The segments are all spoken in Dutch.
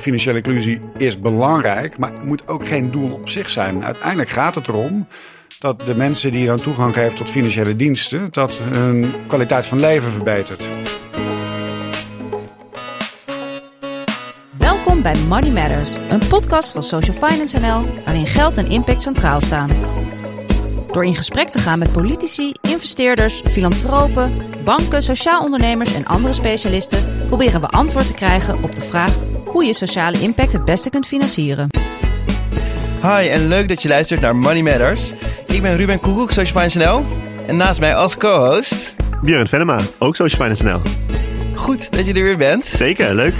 financiële inclusie is belangrijk, maar het moet ook geen doel op zich zijn. Uiteindelijk gaat het erom dat de mensen die dan toegang geven tot financiële diensten, dat hun kwaliteit van leven verbetert. Welkom bij Money Matters, een podcast van Social Finance NL waarin geld en impact centraal staan. Door in gesprek te gaan met politici, investeerders, filantropen, banken, sociaal ondernemers en andere specialisten, proberen we antwoord te krijgen op de vraag hoe je sociale impact het beste kunt financieren. Hi en leuk dat je luistert naar Money Matters. Ik ben Ruben Koekoek, Social Finance NL. En naast mij als co-host... Björn Venema, ook Social Finance NL. Goed dat je er weer bent. Zeker, leuk.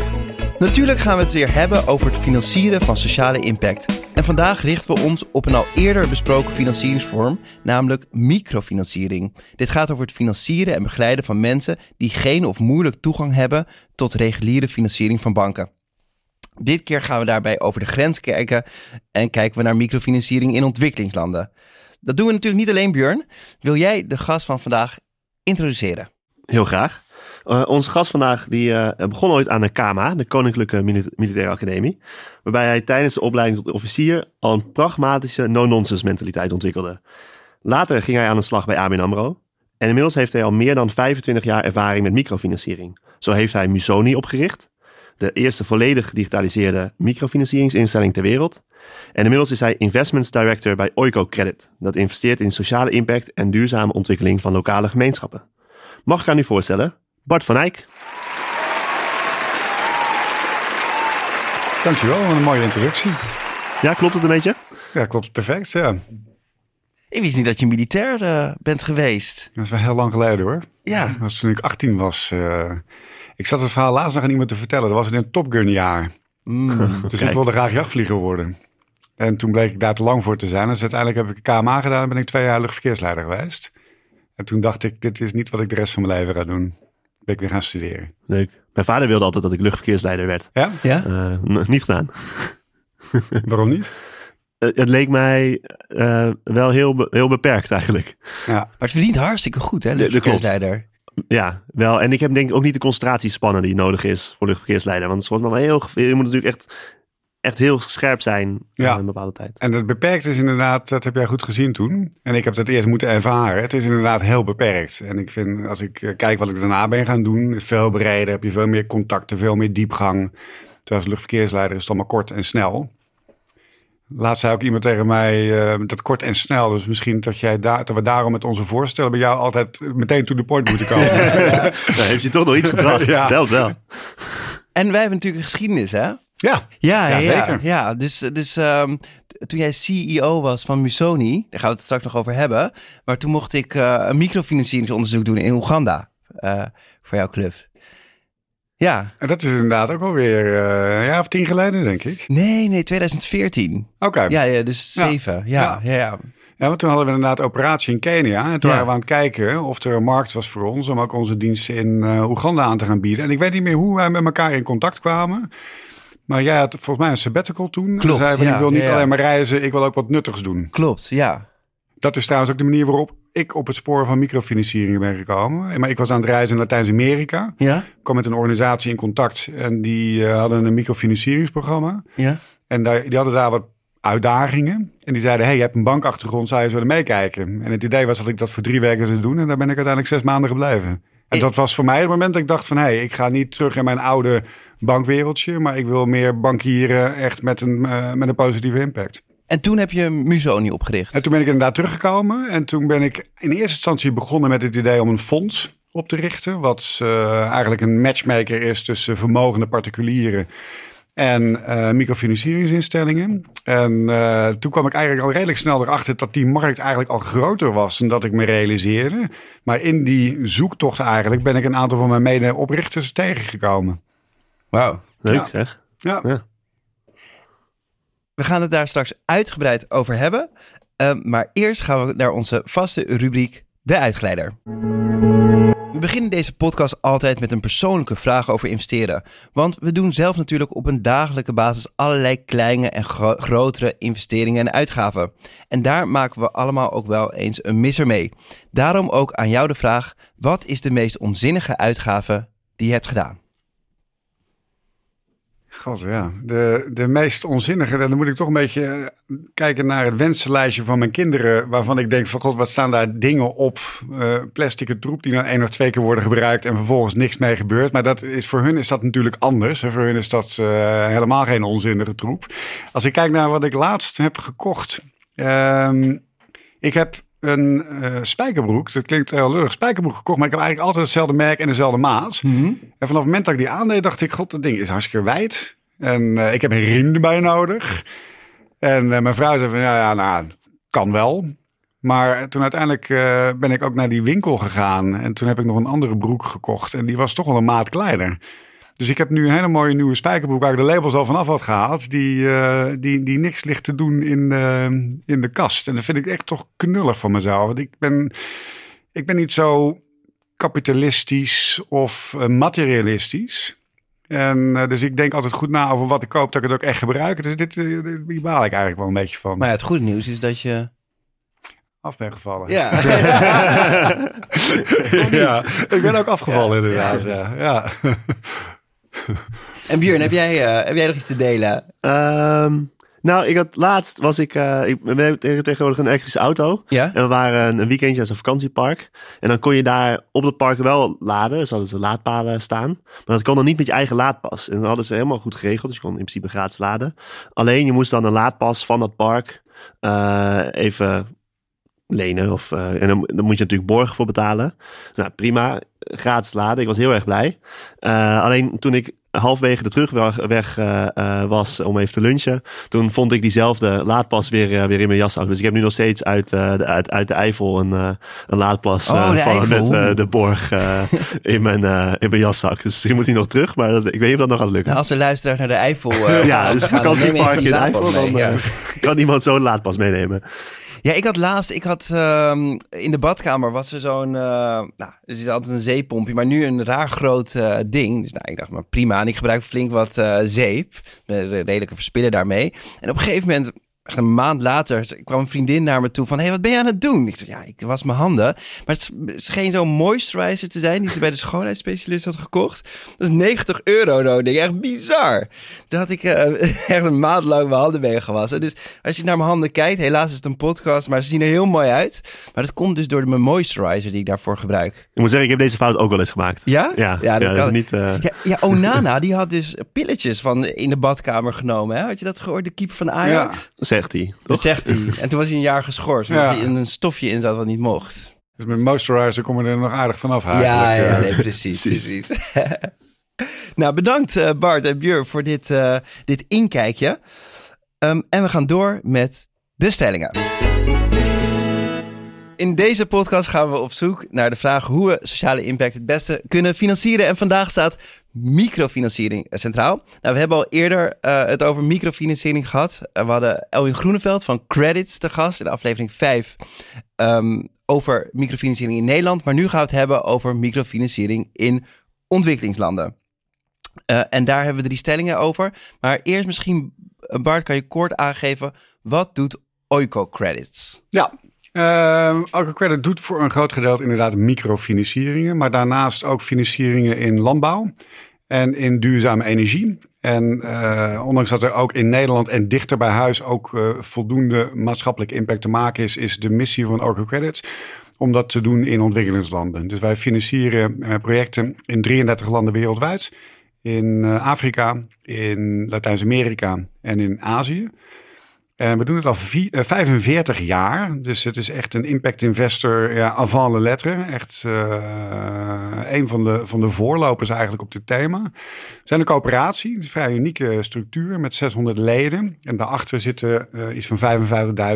Natuurlijk gaan we het weer hebben over het financieren van sociale impact. En vandaag richten we ons op een al eerder besproken financieringsvorm, namelijk microfinanciering. Dit gaat over het financieren en begeleiden van mensen die geen of moeilijk toegang hebben tot reguliere financiering van banken. Dit keer gaan we daarbij over de grens kijken en kijken we naar microfinanciering in ontwikkelingslanden. Dat doen we natuurlijk niet alleen, Björn. Wil jij de gast van vandaag introduceren? Heel graag. Uh, onze gast vandaag die, uh, begon ooit aan de KMA, de Koninklijke Militaire Academie. Waarbij hij tijdens de opleiding tot officier al een pragmatische no-nonsense mentaliteit ontwikkelde. Later ging hij aan de slag bij ABN AMRO. En inmiddels heeft hij al meer dan 25 jaar ervaring met microfinanciering. Zo heeft hij Musoni opgericht, de eerste volledig gedigitaliseerde microfinancieringsinstelling ter wereld. En inmiddels is hij Investments Director bij Oiko Credit, dat investeert in sociale impact en duurzame ontwikkeling van lokale gemeenschappen. Mag ik aan u voorstellen, Bart van Eyck. Dankjewel, een mooie introductie. Ja, klopt het een beetje? Ja, klopt perfect, ja. Ik wist niet dat je militair uh, bent geweest. Dat is wel heel lang geleden hoor. Ja. Dat was toen ik 18 was. Uh, ik zat het verhaal laatst nog aan iemand te vertellen. Dat was in een Top Gun jaar. Mm, dus ik wilde graag jachtvlieger worden. En toen bleek ik daar te lang voor te zijn. Dus uiteindelijk heb ik een KMA gedaan en ben ik twee jaar luchtverkeersleider geweest. En toen dacht ik, dit is niet wat ik de rest van mijn leven ga doen. Ben ik weer gaan studeren. Leuk. Mijn vader wilde altijd dat ik luchtverkeersleider werd. Ja? Ja? Uh, niet gedaan. Waarom niet? Uh, het leek mij uh, wel heel, be heel beperkt eigenlijk. Ja. Maar het verdient hartstikke goed, hè, luchtverkeersleider. Ja, wel. En ik heb denk ik ook niet de concentratiespannen die nodig is voor luchtverkeersleider. Want het mij wel heel... Je moet natuurlijk echt, echt heel scherp zijn ja. in een bepaalde tijd. En het beperkt is inderdaad, dat heb jij goed gezien toen. En ik heb dat eerst moeten ervaren. Het is inderdaad heel beperkt. En ik vind, als ik kijk wat ik daarna ben gaan doen, is veel breder. Heb je veel meer contacten, veel meer diepgang. Terwijl als luchtverkeersleider is het allemaal kort en snel. Laatst zei ook iemand tegen mij uh, dat kort en snel. Dus misschien dat, jij daar, dat we daarom met onze voorstellen bij jou altijd meteen to the point moeten komen. ja, heeft je toch nog iets gebracht. Ja. Wel, wel. En wij hebben natuurlijk een geschiedenis, hè? Ja, Ja, Ja, ja, ja, zeker. ja. dus, dus um, toen jij CEO was van Musoni, daar gaan we het straks nog over hebben. Maar toen mocht ik uh, een microfinancieringsonderzoek doen in Oeganda uh, voor jouw club. Ja. En dat is inderdaad ook alweer uh, een jaar of tien geleden, denk ik. Nee, nee, 2014. Oké. Okay. Ja, ja, dus zeven. Ja, ja, ja. ja. Want toen hadden we inderdaad operatie in Kenia. En toen waren we aan het kijken of er een markt was voor ons om ook onze diensten in uh, Oeganda aan te gaan bieden. En ik weet niet meer hoe wij met elkaar in contact kwamen. Maar jij had volgens mij een sabbatical toen. Klopt, en zei van, ik wil niet alleen maar reizen, ik wil ook wat nuttigs doen. Klopt, ja. Dat is trouwens ook de manier waarop ik op het spoor van microfinanciering ben gekomen. Maar ik was aan het reizen in Latijns-Amerika. Ja, Ik kwam met een organisatie in contact en die uh, hadden een microfinancieringsprogramma. ja. En daar, die hadden daar wat uitdagingen. En die zeiden, hey, je hebt een bankachtergrond, zou je eens willen meekijken? En het idee was dat ik dat voor drie weken zou doen. En daar ben ik uiteindelijk zes maanden gebleven. En dat was voor mij het moment dat ik dacht van... hé, hey, ik ga niet terug in mijn oude bankwereldje... maar ik wil meer bankieren echt met een, uh, met een positieve impact. En toen heb je Musoni opgericht. En toen ben ik inderdaad teruggekomen. En toen ben ik in eerste instantie begonnen met het idee om een fonds op te richten. Wat uh, eigenlijk een matchmaker is tussen vermogende particulieren en uh, microfinancieringsinstellingen. En uh, toen kwam ik eigenlijk al redelijk snel erachter dat die markt eigenlijk al groter was dan dat ik me realiseerde. Maar in die zoektocht eigenlijk ben ik een aantal van mijn mede-oprichters tegengekomen. Wauw. Leuk Ja. zeg. Ja. Ja. We gaan het daar straks uitgebreid over hebben. Uh, maar eerst gaan we naar onze vaste rubriek, de uitgeleider. We beginnen deze podcast altijd met een persoonlijke vraag over investeren. Want we doen zelf natuurlijk op een dagelijkse basis allerlei kleine en gro grotere investeringen en uitgaven. En daar maken we allemaal ook wel eens een misser mee. Daarom ook aan jou de vraag: wat is de meest onzinnige uitgave die je hebt gedaan? God, ja. De, de meest onzinnige, dan moet ik toch een beetje eh, kijken naar het wensenlijstje van mijn kinderen. Waarvan ik denk van god, wat staan daar dingen op? Uh, plastic troep die dan één of twee keer worden gebruikt en vervolgens niks mee gebeurt. Maar dat is, voor hun is dat natuurlijk anders. Voor hun is dat uh, helemaal geen onzinnige troep. Als ik kijk naar wat ik laatst heb gekocht. Uh, ik heb een uh, spijkerbroek. Dat klinkt heel lullig. Spijkerbroek gekocht, maar ik heb eigenlijk altijd hetzelfde merk en dezelfde maat. Mm -hmm. En vanaf het moment dat ik die aandeed, dacht ik: God, dat ding is hartstikke wijd. En uh, ik heb een riem erbij nodig. En uh, mijn vrouw zei van ja, ja, nou, kan wel. Maar toen uiteindelijk ben ik ook naar die winkel gegaan. En toen heb ik nog een andere broek gekocht. En die was toch wel een maat kleiner. Dus ik heb nu een hele mooie nieuwe spijkerbroek waar ik de labels al vanaf had gehaald. Die, uh, die, die niks ligt te doen in, uh, in de kast. En dat vind ik echt toch knullig van mezelf. Want ik ben, ik ben niet zo kapitalistisch of uh, materialistisch. En dus ik denk altijd goed na over wat ik koop, dat ik het ook echt gebruik. Dus dit, hier baal ik eigenlijk wel een beetje van. Maar ja, het goede nieuws is dat je af ben gevallen. Ja. ja, ik ben ook afgevallen inderdaad. Ja. ja. En Björn, heb jij, uh, heb jij nog iets te delen? Um, nou, ik had laatst was ik, uh, ik ben tegenwoordig een elektrische auto. Ja? En we waren een weekendje aan zo'n vakantiepark. En dan kon je daar op het park wel laden. Dus hadden ze laadpalen staan. Maar dat kon dan niet met je eigen laadpas. En dan hadden ze helemaal goed geregeld. Dus je kon in principe gratis laden. Alleen je moest dan een laadpas van dat park uh, even lenen. Of, uh, en dan, dan, moet je natuurlijk borgen voor betalen. Nou, prima. Gratis laden. Ik was heel erg blij. Uh, alleen toen ik halfwege de terugweg uh, uh, was om even te lunchen, toen vond ik diezelfde laadpas weer, weer in mijn jaszak. Dus ik heb nu nog steeds uit, de, uit, uit de Eifel een, een laadpas oh, van, met de borg in, mijn, in mijn jaszak. Dus misschien moet hij nog terug, maar dat, ik weet niet of dat nog gaat lukken. Nou, als er luisteraars naar de Eifel Ja, dus vakantiepark in de Eifel, dan ja. kan iemand zo'n laadpas meenemen. Ja, ik had laatst, ik had um, in de badkamer was er zo'n, uh, nou, er is altijd een zeepompje, maar nu een raar groot uh, ding. Dus nou, ik dacht, maar prima. En ik gebruik flink wat uh, zeep, redelijke verspillen daarmee. En op een gegeven moment echt een maand later kwam een vriendin naar me toe van... hé, hey, wat ben je aan het doen? Ik zei, ja, ik was mijn handen. Maar het scheen zo'n moisturizer te zijn... die ze bij de schoonheidsspecialist had gekocht. Dat is 90 euro, nou, ding. Echt bizar. Daar had ik uh, echt een maand lang mijn handen mee gewassen. Dus als je naar mijn handen kijkt... helaas is het een podcast, maar ze zien er heel mooi uit. Maar dat komt dus door mijn moisturizer die ik daarvoor gebruik. Ik moet zeggen, ik heb deze fout ook wel eens gemaakt. Ja? Ja, ja, dat, ja, dat is niet... Uh... Ja, ja, Onana, die had dus pilletjes van in de badkamer genomen. Hè? Had je dat gehoord? De keeper van Ajax? Ja. Zegt hij. Dat zegt hij. En toen was hij een jaar geschorst, omdat ja. hij in een stofje in zat wat niet mocht. Dus met moisturizer kom je er nog aardig vanaf. Ja, ja, nee, precies. precies. nou, bedankt uh, Bart en Björn voor dit, uh, dit inkijkje. Um, en we gaan door met de stellingen. In deze podcast gaan we op zoek naar de vraag hoe we sociale impact het beste kunnen financieren. En vandaag staat microfinanciering centraal. Nou, we hebben al eerder uh, het over microfinanciering gehad. Uh, we hadden Elwin Groeneveld van Credits te gast in aflevering 5 um, over microfinanciering in Nederland. Maar nu gaan we het hebben over microfinanciering in ontwikkelingslanden. Uh, en daar hebben we drie stellingen over. Maar eerst misschien, Bart, kan je kort aangeven, wat doet Oiko Credits? Ja, Uh, Alco Credit doet voor een groot gedeelte inderdaad microfinancieringen, maar daarnaast ook financieringen in landbouw en in duurzame energie. En uh, ondanks dat er ook in Nederland en dichter bij huis ook uh, voldoende maatschappelijk impact te maken is, is de missie van Alco Credits om dat te doen in ontwikkelingslanden. Dus wij financieren uh, projecten in 33 landen wereldwijd, in Afrika, in Latijns-Amerika en in Azië. En we doen het al vier, uh, 45 jaar. Dus het is echt een impact investor ja, avant le lettre. Echt uh, een van de, van de voorlopers eigenlijk op dit thema. We zijn een coöperatie, een vrij unieke structuur met 600 leden. En daarachter zitten uh, iets van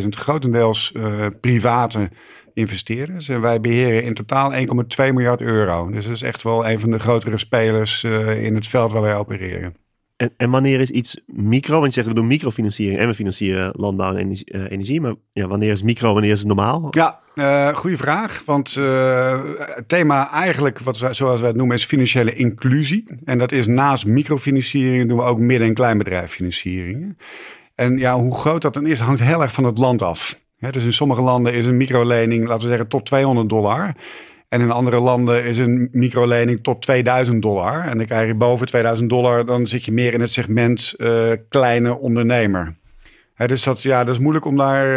55.000 grotendeels private investeerders. En wij beheren in totaal 1,2 miljard euro. Dus dat is echt wel een van de grotere spelers in het veld waar wij opereren. En, en, wanneer is iets micro? Want je we doen microfinanciering en we financieren landbouw en energie. Uh, energie maar ja, wanneer is micro, wanneer is het normaal? Ja, uh, goede vraag. Want uh, het thema eigenlijk, wat, zoals wij het noemen, is financiële inclusie. En dat is naast microfinanciering doen we ook midden- en kleinbedrijffinancieringen. En ja, hoe groot dat dan is, hangt heel erg van het land af. Dus in sommige landen is een microlening, laten we zeggen, tot 200 dollar. En in andere landen is een microlening tot 2000 dollar. En dan krijg je boven 2000 dollar, dan zit je meer in het segment uh, kleine ondernemer. Hè, dus dat, ja, dat is moeilijk om daar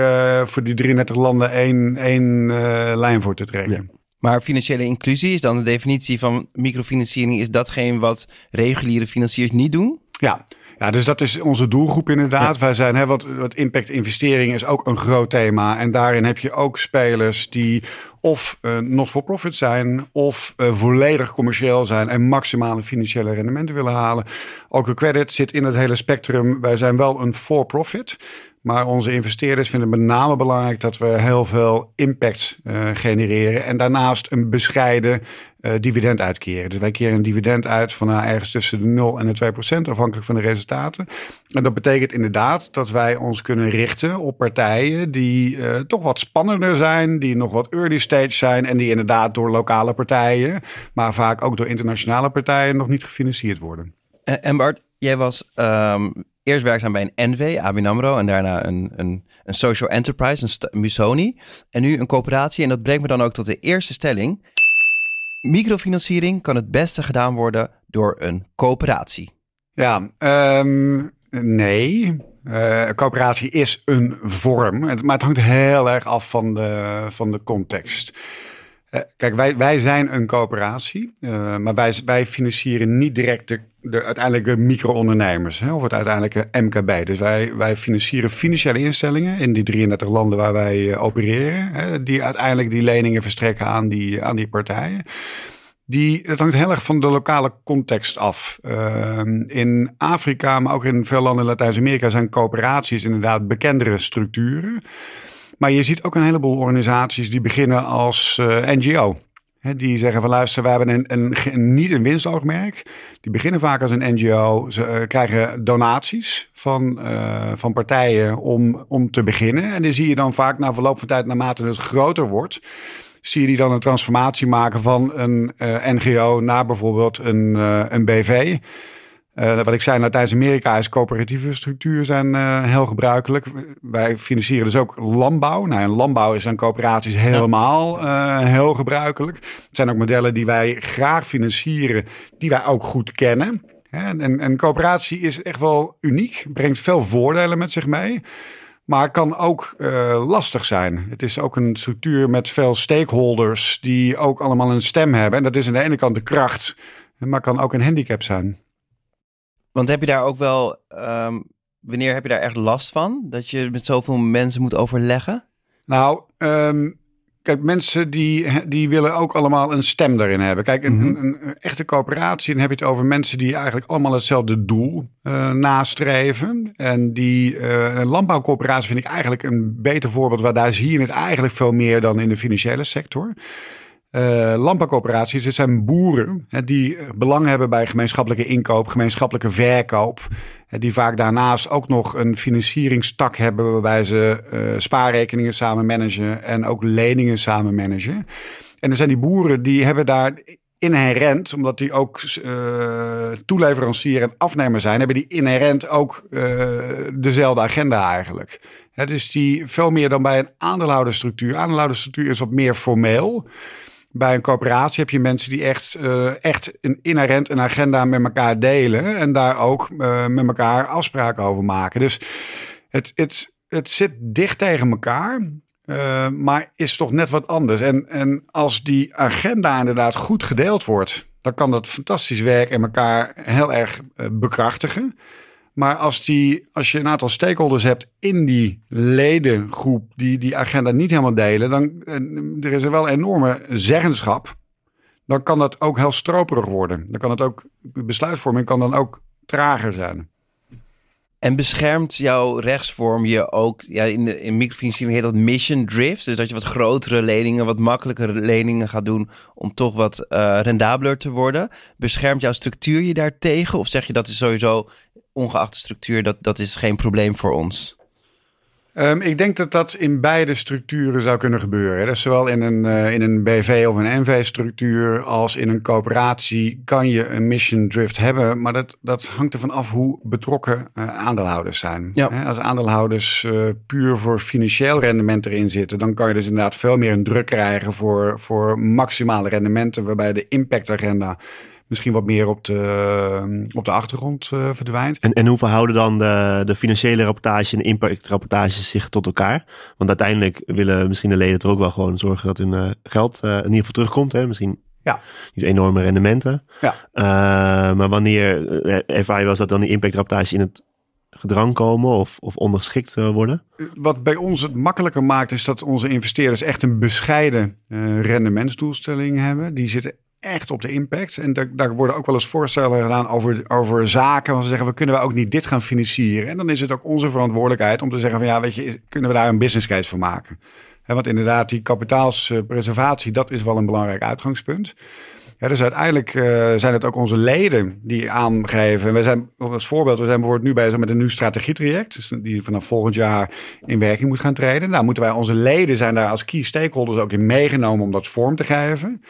uh, voor die 33 landen één, één uh, lijn voor te trekken. Maar financiële inclusie is dan de definitie van microfinanciering, is datgene wat reguliere financiers niet doen? Ja, ja, dus dat is onze doelgroep inderdaad. Wij zijn, hè, wat, wat impact investering is ook een groot thema. En daarin heb je ook spelers die of uh, not for profit zijn, of uh, volledig commercieel zijn en maximale financiële rendementen willen halen. Ook de credit zit in het hele spectrum. Wij zijn wel een for profit. Maar onze investeerders vinden het met name belangrijk dat we heel veel impact uh, genereren. En daarnaast een bescheiden uh, dividend uitkeren. Dus wij keren een dividend uit van uh, ergens tussen de 0 en de 2 procent, afhankelijk van de resultaten. En dat betekent inderdaad dat wij ons kunnen richten op partijen die uh, toch wat spannender zijn, die nog wat early stage zijn en die inderdaad door lokale partijen, maar vaak ook door internationale partijen nog niet gefinancierd worden. En Bart, jij was um, eerst werkzaam bij een NV, ABN AMRO, en daarna een, een, een social enterprise, een Musoni. En nu een coöperatie. En dat brengt me dan ook tot de eerste stelling. Microfinanciering kan het beste gedaan worden door een coöperatie. Ja, um, nee. Uh, coöperatie is een vorm, maar het hangt heel erg af van de, van de context. Uh, kijk, wij, wij zijn een coöperatie, uh, maar wij, wij financieren niet direct de, de uiteindelijke micro-ondernemers of het uiteindelijke MKB. Dus wij, wij financieren financiële instellingen in die 33 landen waar wij uh, opereren, hè, die uiteindelijk die leningen verstrekken aan die, aan die partijen. Die, het hangt heel erg van de lokale context af. in Afrika, maar ook in veel landen in Latijns-Amerika zijn coöperaties inderdaad bekendere structuren. Maar je ziet ook een heleboel organisaties die beginnen als uh, NGO. Die zeggen van luister, we hebben een, een, niet een winstoogmerk. Die beginnen vaak als een NGO. Ze uh, krijgen donaties van, uh, van partijen om, om te beginnen. En die zie je dan vaak na verloop van tijd, naarmate het groter wordt zie je die dan een transformatie maken van een NGO naar bijvoorbeeld een, een BV. Uh, wat ik zei, Latijns-Amerika is coöperatieve structuur zijn uh, heel gebruikelijk. Wij financieren dus ook landbouw. Nou, en landbouw is aan coöperaties helemaal uh, heel gebruikelijk. Het zijn ook modellen die wij graag financieren, die wij ook goed kennen. En, en coöperatie is echt wel uniek, brengt veel voordelen met zich mee. Maar kan ook lastig zijn. Het is ook een structuur met veel stakeholders die ook allemaal een stem hebben. En dat is aan de ene kant de kracht, maar kan ook een handicap zijn. Want heb je daar ook wel, um, wanneer heb je daar echt last van? Dat je met zoveel mensen moet overleggen? Nou, um, kijk, mensen die, die willen ook allemaal een stem daarin hebben. Kijk, een, mm -hmm. een, een, echte coöperatie, dan heb je het over mensen die eigenlijk allemaal hetzelfde doel uh, nastreven. En die, uh, een landbouwcoöperatie vind ik eigenlijk een beter voorbeeld, waar daar zie je het eigenlijk veel meer dan in de financiële sector. Uh, landbouwcoöperaties, dit zijn boeren hè, die belang hebben bij gemeenschappelijke inkoop, gemeenschappelijke verkoop. Hè, die vaak daarnaast ook nog een financieringstak hebben waarbij ze uh, spaarrekeningen samen managen en ook leningen samen managen. En er zijn die boeren die hebben daar inherent, omdat die ook uh, toeleverancier en afnemer zijn, hebben die inherent ook dezelfde agenda eigenlijk. Hè, dus die veel meer dan bij een aandeelhoudersstructuur. Aandeelhoudersstructuur is wat meer formeel. Bij een coöperatie heb je mensen die echt, uh, echt een inherent een agenda met elkaar delen. En daar ook uh, met elkaar afspraken over maken. Dus het, het, het zit dicht tegen elkaar. Uh, maar is toch net wat anders. En, en als die agenda inderdaad goed gedeeld wordt, dan kan dat fantastisch werk en elkaar heel erg bekrachtigen. Maar als, die, als je een aantal stakeholders hebt in die ledengroep die die agenda niet helemaal delen, dan er is er wel enorme zeggenschap. Dan kan dat ook heel stroperig worden. Dan kan het ook, besluitvorming kan dan ook trager zijn. En beschermt jouw rechtsvorm je ook, ja, in, de, in microfinanciering heet dat mission drift. Dus dat je wat grotere leningen, wat makkelijkere leningen gaat doen om toch wat uh, rendabeler te worden. Beschermt jouw structuur je daartegen? Of zeg je dat is sowieso ongeacht de structuur, dat, dat is geen probleem voor ons? Um, ik denk dat dat in beide structuren zou kunnen gebeuren. Dus zowel in een, uh, in een BV of een NV-structuur als in een coöperatie kan je een mission drift hebben. Maar dat, dat hangt ervan af hoe betrokken uh, aandeelhouders zijn. Ja. als aandeelhouders uh, puur voor financieel rendement erin zitten, dan kan je dus inderdaad veel meer een druk krijgen voor, voor maximale rendementen, waarbij de impactagenda misschien wat meer op de, op de achtergrond uh, verdwijnt. En, en hoe verhouden dan de, de financiële rapportage en de impactrapportage zich tot elkaar? Want uiteindelijk willen misschien de leden er ook wel gewoon zorgen dat hun uh, geld uh, in ieder geval terugkomt. Hè? Misschien ja. niet enorme rendementen. Ja. maar wanneer ervaar je wel dat dan die impactrapportage in het gedrang komen of, of ondergeschikt worden? Wat bij ons het makkelijker maakt, is dat onze investeerders echt een bescheiden rendementsdoelstelling hebben. Die zitten echt op de impact. En daar, daar worden ook wel eens voorstellen gedaan over, over zaken. Want ze zeggen, we kunnen we ook niet dit gaan financieren. En dan is het ook onze verantwoordelijkheid om te zeggen van ja, weet je, kunnen we daar een business case van maken? Want inderdaad, die kapitaalspreservatie, dat is wel een belangrijk uitgangspunt. Dus uiteindelijk uh, zijn het ook onze leden die aangeven. We zijn als voorbeeld, we zijn bijvoorbeeld nu bezig met een nieuw strategietraject. Dus die vanaf volgend jaar in werking moet gaan treden. Nou, moeten wij onze leden zijn daar als key stakeholders ook in meegenomen om dat vorm te geven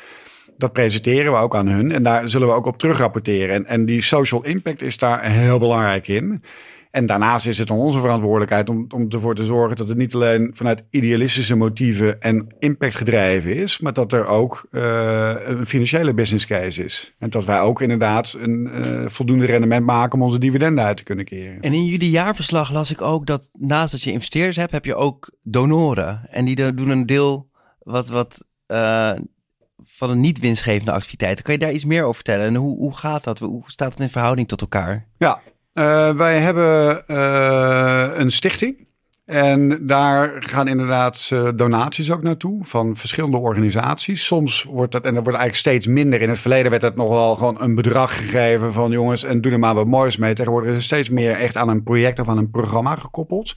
dat presenteren we ook aan hun. En daar zullen we ook op terugrapporteren. En, en die social impact is daar heel belangrijk in. En daarnaast is het onze verantwoordelijkheid om, om ervoor te zorgen dat het niet alleen vanuit idealistische motieven en impact gedreven is, maar dat er ook uh, een financiële business case is. En dat wij ook inderdaad een uh, voldoende rendement maken om onze dividenden uit te kunnen keren. En in jullie jaarverslag las ik ook dat naast dat je investeerders hebt, heb je ook donoren. En die doen een deel wat, wat uh, van een niet winstgevende activiteiten. Kan je daar iets meer over vertellen? En hoe, hoe gaat dat? Hoe staat het in verhouding tot elkaar? Ja, uh, wij hebben uh, een stichting. En daar gaan inderdaad uh, donaties ook naartoe van verschillende organisaties. Soms wordt dat, en dat wordt eigenlijk steeds minder. In het verleden werd het nog wel gewoon een bedrag gegeven van jongens en doe er maar wat moois mee. Tegenwoordig is het steeds meer echt aan een project of aan een programma gekoppeld.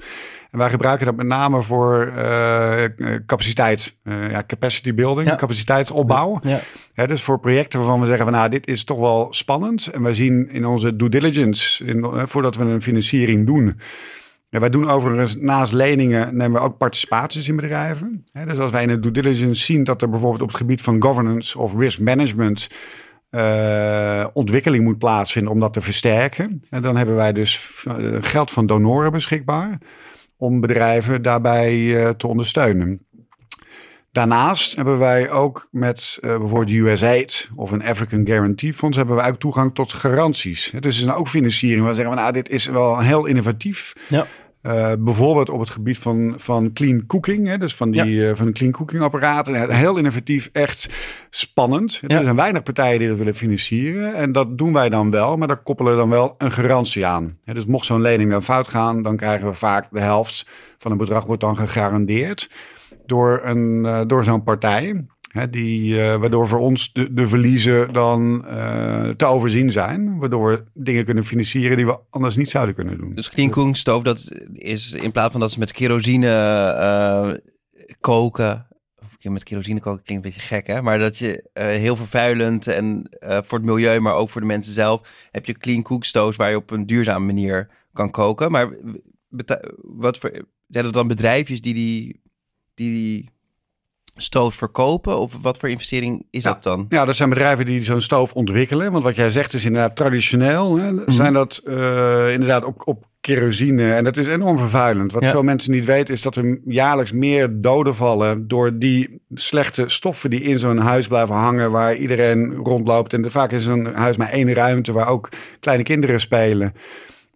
En wij gebruiken dat met name voor uh, capaciteit, uh, ja, capacity building, ja. capaciteitsopbouw. Ja. Ja, dus voor projecten waarvan we zeggen van nou, dit is toch wel spannend. En wij zien in onze due diligence, in, voordat we een financiering doen. Wij doen overigens naast leningen nemen we ook participaties in bedrijven. dus als wij in de due diligence zien dat er bijvoorbeeld op het gebied van governance of risk management uh, ontwikkeling moet plaatsvinden om dat te versterken. En dan hebben wij dus geld van donoren beschikbaar om bedrijven daarbij uh, te ondersteunen. Daarnaast hebben wij ook met uh, bijvoorbeeld USAID of een African Guarantee Fonds hebben wij ook toegang tot garanties. Dus is ook financiering. We zeggen, nou, dit is wel heel innovatief. Ja. Uh, bijvoorbeeld op het gebied van, van clean cooking, hè, dus van die ja. uh, van de clean cooking apparaten. Heel innovatief, echt spannend. Ja. Er zijn weinig partijen die dat willen financieren. En dat doen wij dan wel, maar daar koppelen we dan wel een garantie aan. Hè, dus mocht zo'n lening dan fout gaan, dan krijgen we vaak de helft van een bedrag wordt dan gegarandeerd door, een, uh, door zo'n partij. Die, uh, waardoor voor ons de, de verliezen dan uh, te overzien zijn. Waardoor we dingen kunnen financieren die we anders niet zouden kunnen doen. Dus stove, dat is in plaats van dat ze met kerosine uh, koken. Met kerosine koken klinkt een beetje gek, hè? Maar dat je heel vervuilend en voor het milieu, maar ook voor de mensen zelf, heb je clean cook stoves waar je op een duurzame manier kan koken. Maar wat voor zijn er dan bedrijfjes die, die, die stoof verkopen? Of wat voor investering is ja, dat dan? Ja, dat zijn bedrijven die zo'n stoof ontwikkelen. Want wat jij zegt is inderdaad traditioneel. Hè, mm-hmm. Zijn dat uh, inderdaad op, op kerosine. En dat is enorm vervuilend. Wat ja. veel mensen niet weten is dat er jaarlijks meer doden vallen... door die slechte stoffen die in zo'n huis blijven hangen... waar iedereen rondloopt. En vaak is een huis maar één ruimte waar ook kleine kinderen spelen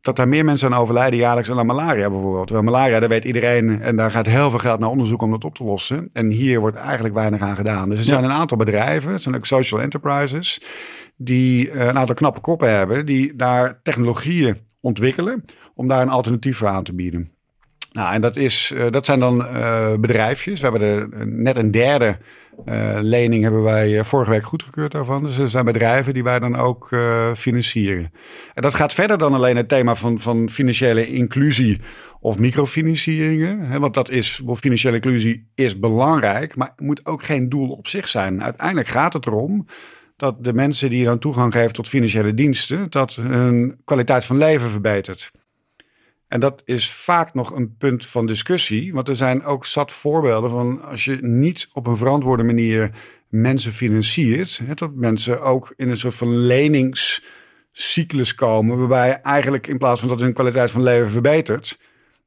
dat daar meer mensen aan overlijden jaarlijks dan aan malaria bijvoorbeeld. Terwijl malaria, daar weet iedereen en daar gaat heel veel geld naar onderzoek om dat op te lossen. En hier wordt eigenlijk weinig aan gedaan. Dus er zijn een aantal bedrijven, het zijn ook social enterprises, die uh, een aantal knappe koppen hebben, die daar technologieën ontwikkelen om daar een alternatief voor aan te bieden. Nou, en dat, is, uh, dat zijn dan uh, bedrijfjes. We hebben er net een derde lening hebben wij vorige week goedgekeurd daarvan. Dus er zijn bedrijven die wij dan ook financieren. En dat gaat verder dan alleen het thema van, van financiële inclusie of microfinancieringen. Hè, want dat is, financiële inclusie is belangrijk, maar moet ook geen doel op zich zijn. Uiteindelijk gaat het erom dat de mensen die dan toegang geven tot financiële diensten, dat hun kwaliteit van leven verbetert. En dat is vaak nog een punt van discussie, want er zijn ook zat voorbeelden van als je niet op een verantwoorde manier mensen financiert, hè, dat mensen ook in een soort van leningscyclus komen, waarbij eigenlijk in plaats van dat hun kwaliteit van leven verbetert,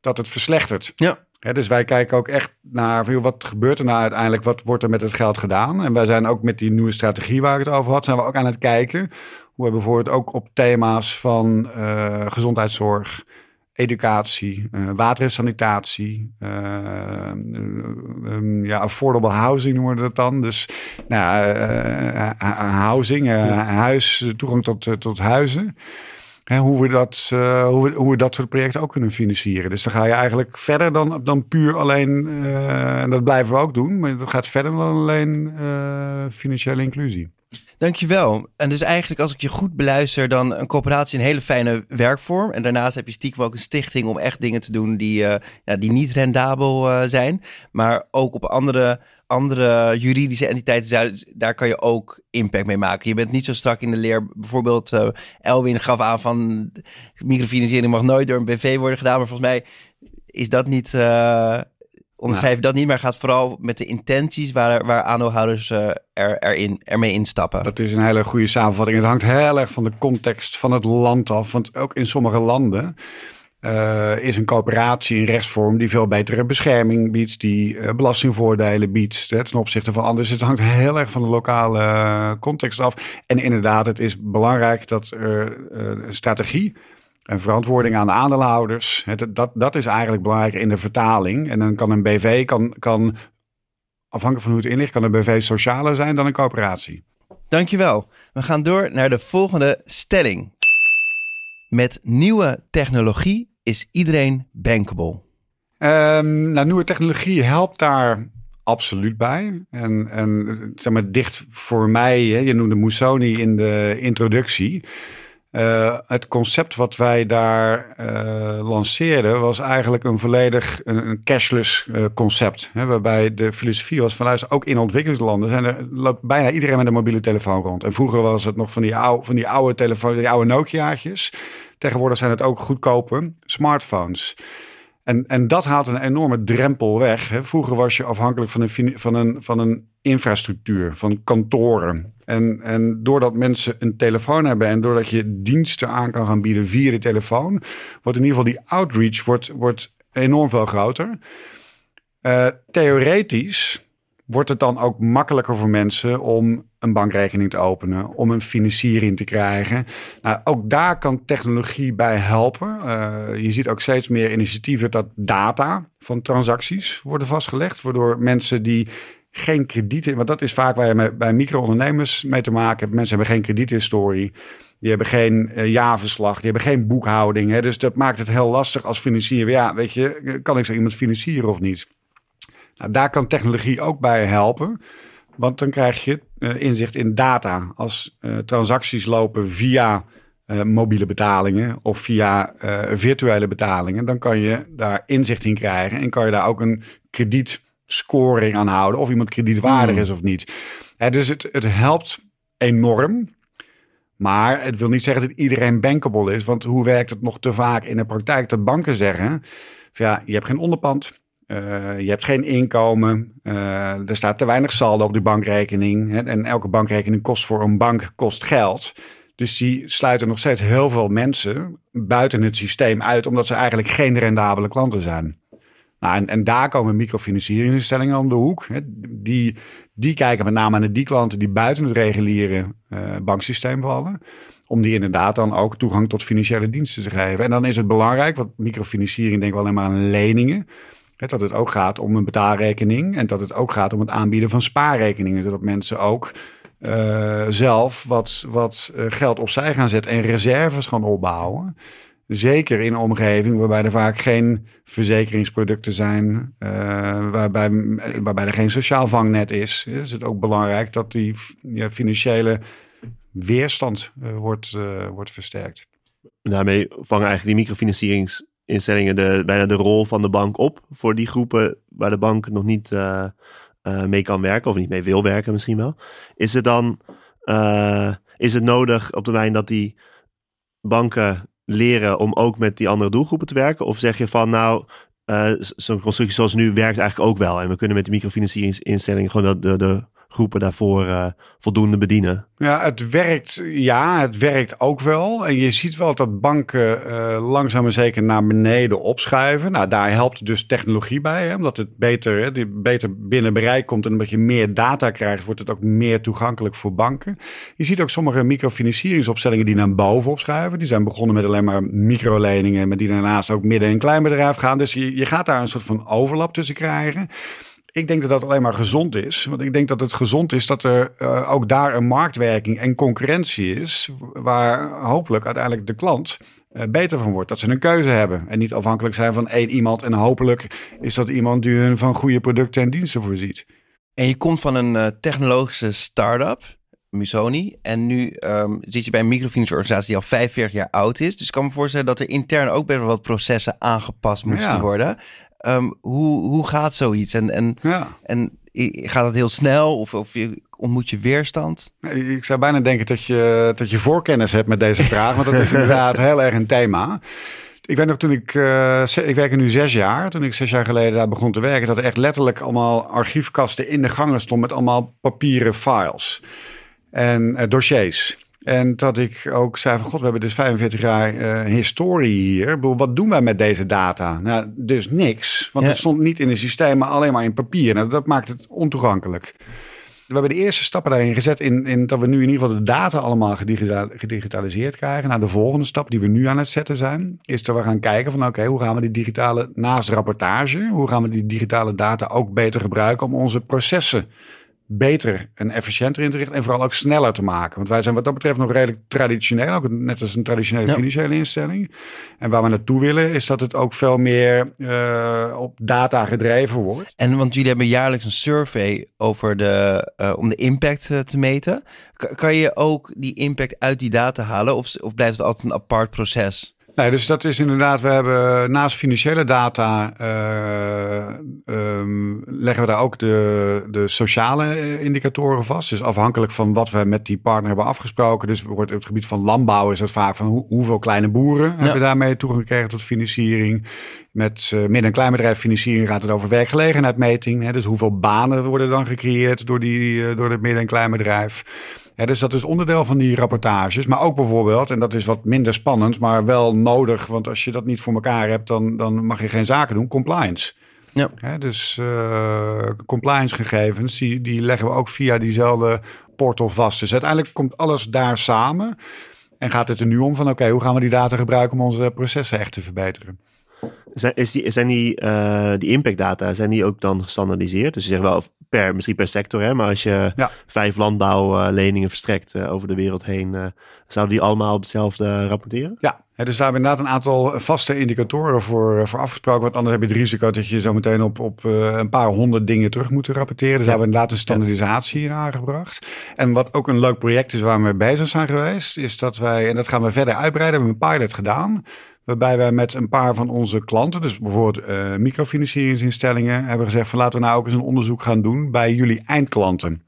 dat het verslechtert. Ja. Hè, dus wij kijken ook echt naar wat gebeurt er nou uiteindelijk, wat wordt er met het geld gedaan? En wij zijn ook met die nieuwe strategie waar ik het over had, zijn we ook aan het kijken hoe we bijvoorbeeld ook op thema's van eh, gezondheidszorg, educatie, uh, water en sanitatie, uh, um, ja, affordable housing noemen we dat dan. Dus nou, uh, housing, huis, toegang tot, tot huizen. Hè, hoe, we dat, hoe, we, hoe we dat soort projecten ook kunnen financieren. Dus dan ga je eigenlijk verder dan, dan puur alleen, en dat blijven we ook doen, maar dat gaat verder dan alleen financiële inclusie. Dankjewel. En dus eigenlijk als ik je goed beluister, dan een coöperatie een hele fijne werkvorm. En daarnaast heb je stiekem ook een stichting om echt dingen te doen die, uh, ja, die niet rendabel uh, zijn. Maar ook op andere, andere juridische entiteiten, daar kan je ook impact mee maken. Je bent niet zo strak in de leer. Bijvoorbeeld uh, Elwin gaf aan van microfinanciering mag nooit door een BV worden gedaan. Maar volgens mij is dat niet onderschrijf dat niet, maar gaat vooral met de intenties waar, waar aandeelhouders uh, er, erin, ermee instappen. Dat is een hele goede samenvatting. Het hangt heel erg van de context van het land af. Want ook in sommige landen uh, is een coöperatie in rechtsvorm die veel betere bescherming biedt, die uh, belastingvoordelen biedt hè, ten opzichte van anders. Het hangt heel erg van de lokale context af. En inderdaad, het is belangrijk dat er strategie en verantwoording aan de aandeelhouders. Het, dat, dat is eigenlijk belangrijk in de vertaling. En dan kan een BV, kan, kan, afhankelijk van hoe het inligt, kan een BV socialer zijn dan een coöperatie. Dankjewel. We gaan door naar de volgende stelling. Met nieuwe technologie is iedereen bankable. Um, nou, nieuwe technologie helpt daar absoluut bij. En, en zeg maar, dicht voor mij, hè, je noemde Musoni in de introductie. Uh, het concept wat wij daar uh, lanceerden was eigenlijk een volledig een, cashless uh, concept. Hè, waarbij de filosofie was van luister, ook in ontwikkelingslanden zijn er, loopt bijna iedereen met een mobiele telefoon rond. En vroeger was het nog van die oude, van die oude telefoon, die oude Nokia's. Tegenwoordig zijn het ook goedkope smartphones. En, en dat haalt een enorme drempel weg. Hè. Vroeger was je afhankelijk van een, van, een, van een infrastructuur, van kantoren. En, en doordat mensen een telefoon hebben en doordat je diensten aan kan gaan bieden via de telefoon, wordt in ieder geval die outreach wordt, wordt enorm veel groter. Uh, theoretisch wordt het dan ook makkelijker voor mensen om een bankrekening te openen, om een financiering te krijgen. Nou, ook daar kan technologie bij helpen. Uh, je ziet ook steeds meer initiatieven dat data van transacties worden vastgelegd, waardoor mensen die geen krediet, want dat is vaak waar je bij micro-ondernemers mee te maken hebt. Mensen hebben geen krediethistorie. Die hebben geen uh, jaarverslag, die hebben geen boekhouding. Hè? Dus dat maakt het heel lastig als financier. Ja, weet je, kan ik zo iemand financieren of niet? Nou, daar kan technologie ook bij helpen. Want dan krijg je uh, inzicht in data. Als uh, transacties lopen via mobiele betalingen of via virtuele betalingen, dan kan je daar inzicht in krijgen en kan je daar ook een kredietscoring aan houden. Of iemand kredietwaardig mm. is of niet. Hè, dus het, het helpt enorm. Maar het wil niet zeggen dat iedereen bankable is. Want hoe werkt het nog te vaak in de praktijk dat banken zeggen: ja, je hebt geen onderpand. Uh, je hebt geen inkomen. Uh, er staat te weinig saldo op de bankrekening. Hè, en elke bankrekening kost voor een bank kost geld. Dus die sluiten nog steeds heel veel mensen buiten het systeem uit, omdat ze eigenlijk geen rendabele klanten zijn. Nou, en, daar komen microfinancieringsinstellingen om de hoek. Hè. Die, die kijken met name naar die klanten die buiten het reguliere uh, banksysteem vallen. Om die inderdaad dan ook toegang tot financiële diensten te geven. En dan is het belangrijk, want microfinanciering denk ik wel alleen maar aan leningen dat het ook gaat om een betaalrekening en dat het ook gaat om het aanbieden van spaarrekeningen. Zodat mensen ook uh, zelf wat, wat uh, geld opzij gaan zetten en reserves gaan opbouwen. Zeker in een omgeving waarbij er vaak geen verzekeringsproducten zijn, uh, waarbij, waarbij er geen sociaal vangnet is. Is het ook belangrijk dat die financiële weerstand wordt, wordt versterkt. Daarmee vangen eigenlijk die microfinancierings instellingen de, bijna de rol van de bank op voor die groepen waar de bank nog niet mee kan werken of niet mee wil werken misschien wel. Is het dan is het nodig op termijn dat die banken leren om ook met die andere doelgroepen te werken? Of zeg je van nou, uh, zo'n constructie zoals nu werkt eigenlijk ook wel. En we kunnen met de microfinancieringsinstellingen gewoon de, de, de groepen daarvoor uh, voldoende bedienen. Ja, het werkt, ja, het werkt ook wel. En je ziet wel dat banken uh, langzaam en zeker naar beneden opschuiven. Nou, daar helpt dus technologie bij, hè, omdat het beter, hè, beter binnen bereik komt en omdat je meer data krijgt, wordt het ook meer toegankelijk voor banken. Je ziet ook sommige microfinancieringsopstellingen die naar boven opschuiven. Die zijn begonnen met alleen maar microleningen, maar die daarnaast ook midden- en kleinbedrijf gaan. Dus je, je gaat daar een soort van overlap tussen krijgen. Ik denk dat dat alleen maar gezond is. Want ik denk dat het gezond is dat er uh, ook daar een marktwerking en concurrentie is. Waar hopelijk uiteindelijk de klant uh, beter van wordt. Dat ze een keuze hebben. En niet afhankelijk zijn van één iemand. En hopelijk is dat iemand die hun van goede producten en diensten voorziet. En je komt van een uh, technologische start-up. Musoni. En nu um, zit je bij een microfinancieorganisatie die al 45 jaar oud is. Dus ik kan me voorstellen dat er intern ook best wel wat processen aangepast moesten ja. worden. Um, hoe, hoe gaat zoiets? En, en, ja. en gaat het heel snel of, of je, ontmoet je weerstand? Ik zou bijna denken dat je, dat je voorkennis hebt met deze vraag, want dat is inderdaad heel erg een thema. Ik weet nog toen ik, uh, ik werk nu zes jaar, toen ik zes jaar geleden daar begon te werken, dat er echt letterlijk allemaal archiefkasten in de gangen stonden met allemaal papieren files en uh, dossiers. En dat ik ook zei van god, we hebben dus 45 jaar uh, historie hier. Wat doen wij met deze data? Nou, dus niks. Want ja. het stond niet in een systeem, maar alleen maar in papier. Nou, dat maakt het ontoegankelijk. We hebben de eerste stappen daarin gezet in, in dat we nu in ieder geval de data allemaal gedigitaliseerd krijgen. Nou, de volgende stap die we nu aan het zetten zijn, is dat we gaan kijken van oké, okay, hoe gaan we die digitale, naast rapportage, hoe gaan we die digitale data ook beter gebruiken om onze processen beter en efficiënter in te richten en vooral ook sneller te maken. Want wij zijn wat dat betreft nog redelijk traditioneel, ook net als een traditionele ja. financiële instelling. En waar we naartoe willen is dat het ook veel meer uh, op data gedreven wordt. En want jullie hebben jaarlijks een survey over de, uh, om de impact uh, te meten. K kan je ook die impact uit die data halen of, of blijft het altijd een apart proces? Nee, dus dat is inderdaad, we hebben naast financiële data uh, um, leggen we daar ook de, de sociale indicatoren vast. Dus afhankelijk van wat we met die partner hebben afgesproken. Dus wordt op het gebied van landbouw is het vaak van hoe, hoeveel kleine boeren ja. hebben daarmee toegang gekregen tot financiering. Met uh, midden- en kleinbedrijf financiering gaat het over werkgelegenheidmeting. Hè, dus hoeveel banen worden dan gecreëerd door, die, uh, door het midden- en kleinbedrijf. Dus dat is onderdeel van die rapportages. Maar ook bijvoorbeeld, en dat is wat minder spannend, maar wel nodig. Want als je dat niet voor elkaar hebt, dan, dan mag je geen zaken doen. Compliance. Ja. Dus uh, compliance gegevens, die, die leggen we ook via diezelfde portal vast. Dus uiteindelijk komt alles daar samen. En gaat het er nu om van, oké, okay, hoe gaan we die data gebruiken om onze processen echt te verbeteren? Zijn, is die, zijn die, uh, die impact data, zijn die ook dan gestandardiseerd? Dus je zegt wel per, misschien per sector, hè? maar als je ja. vijf landbouwleningen verstrekt uh, over de wereld heen, uh, zouden die allemaal op hetzelfde rapporteren? Ja, hè, dus daar hebben we inderdaad een aantal vaste indicatoren voor, voor afgesproken. Want anders heb je het risico dat je zo meteen op, op een paar honderd dingen terug moet rapporteren. Dus ja. hebben we inderdaad een standaardisatie in aangebracht. En wat ook een leuk project is waar we mee bezig zijn geweest, is dat wij, en dat gaan we verder uitbreiden, hebben we een pilot gedaan. Waarbij wij met een paar van onze klanten, dus bijvoorbeeld uh, microfinancieringsinstellingen, hebben gezegd van laten we nou ook eens een onderzoek gaan doen bij jullie eindklanten.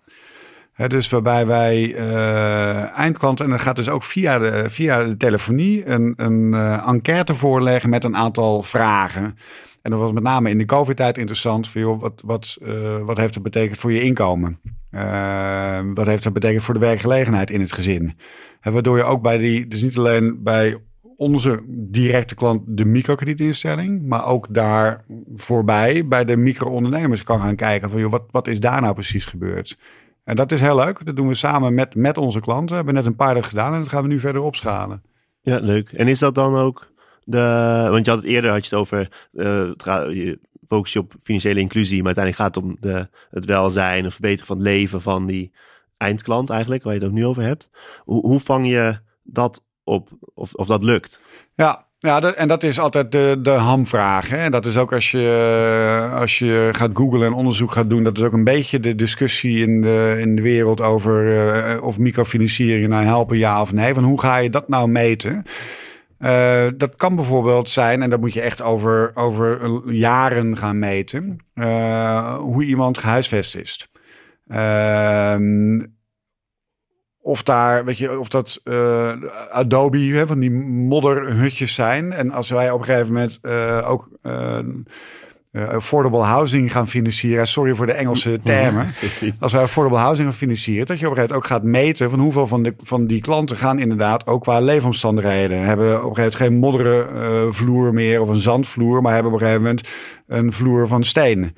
Dus waarbij wij uh, eindklanten, en dat gaat dus ook via de, via de telefonie, een, een uh, enquête voorleggen met een aantal vragen. En dat was met name in de COVID-tijd interessant. Voor, joh, wat, wat, wat heeft dat betekend voor je inkomen? wat heeft dat betekend voor de werkgelegenheid in het gezin? En waardoor je ook bij die, dus niet alleen bij onze directe klant de microkredietinstelling, maar ook daar voorbij bij de micro-ondernemers kan gaan kijken van joh, wat, wat is daar nou precies gebeurd? En dat is heel leuk. Dat doen we samen met, met onze klanten. We hebben net een pilot gedaan en dat gaan we nu verder opschalen. Ja, leuk. En is dat dan ook de, want je had het eerder had je het over, uh, je focus je op financiële inclusie, maar uiteindelijk gaat het om de, het welzijn, het verbeteren van het leven van die eindklant eigenlijk, waar je het ook nu over hebt. Hoe, hoe vang je dat op of, of dat lukt. Ja, ja, en dat is altijd de, de hamvraag. Hè? Dat is ook als je, als je gaat googlen en onderzoek gaat doen, dat is ook een beetje de discussie in de, in de wereld over uh, of microfinanciering nou helpen, ja of nee. Van hoe ga je dat nou meten? Uh, dat kan bijvoorbeeld zijn, en dat moet je echt over, over jaren gaan meten, uh, hoe iemand gehuisvest is. Uh, of daar, weet je, of dat uh, Adobe, hè, van die modderhutjes zijn. En als wij op een gegeven moment uh, ook uh, affordable housing gaan financieren. Sorry voor de Engelse termen. als wij affordable housing gaan financieren, dat je op een gegeven moment ook gaat meten van hoeveel van, de, van die klanten gaan inderdaad ook qua leefomstandigheden. Hebben op een gegeven moment geen modderen vloer meer of een zandvloer, maar hebben op een gegeven moment een vloer van steen.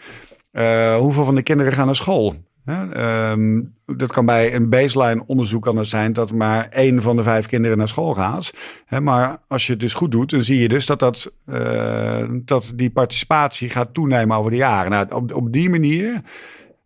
hoeveel van de kinderen gaan naar school? Ehm, dat kan bij een baseline onderzoek kan zijn dat maar één van de vijf kinderen naar school gaat. maar als je het dus goed doet, dan zie je dus dat, dat, uh, dat die participatie gaat toenemen over de jaren. Nou, op, op die manier,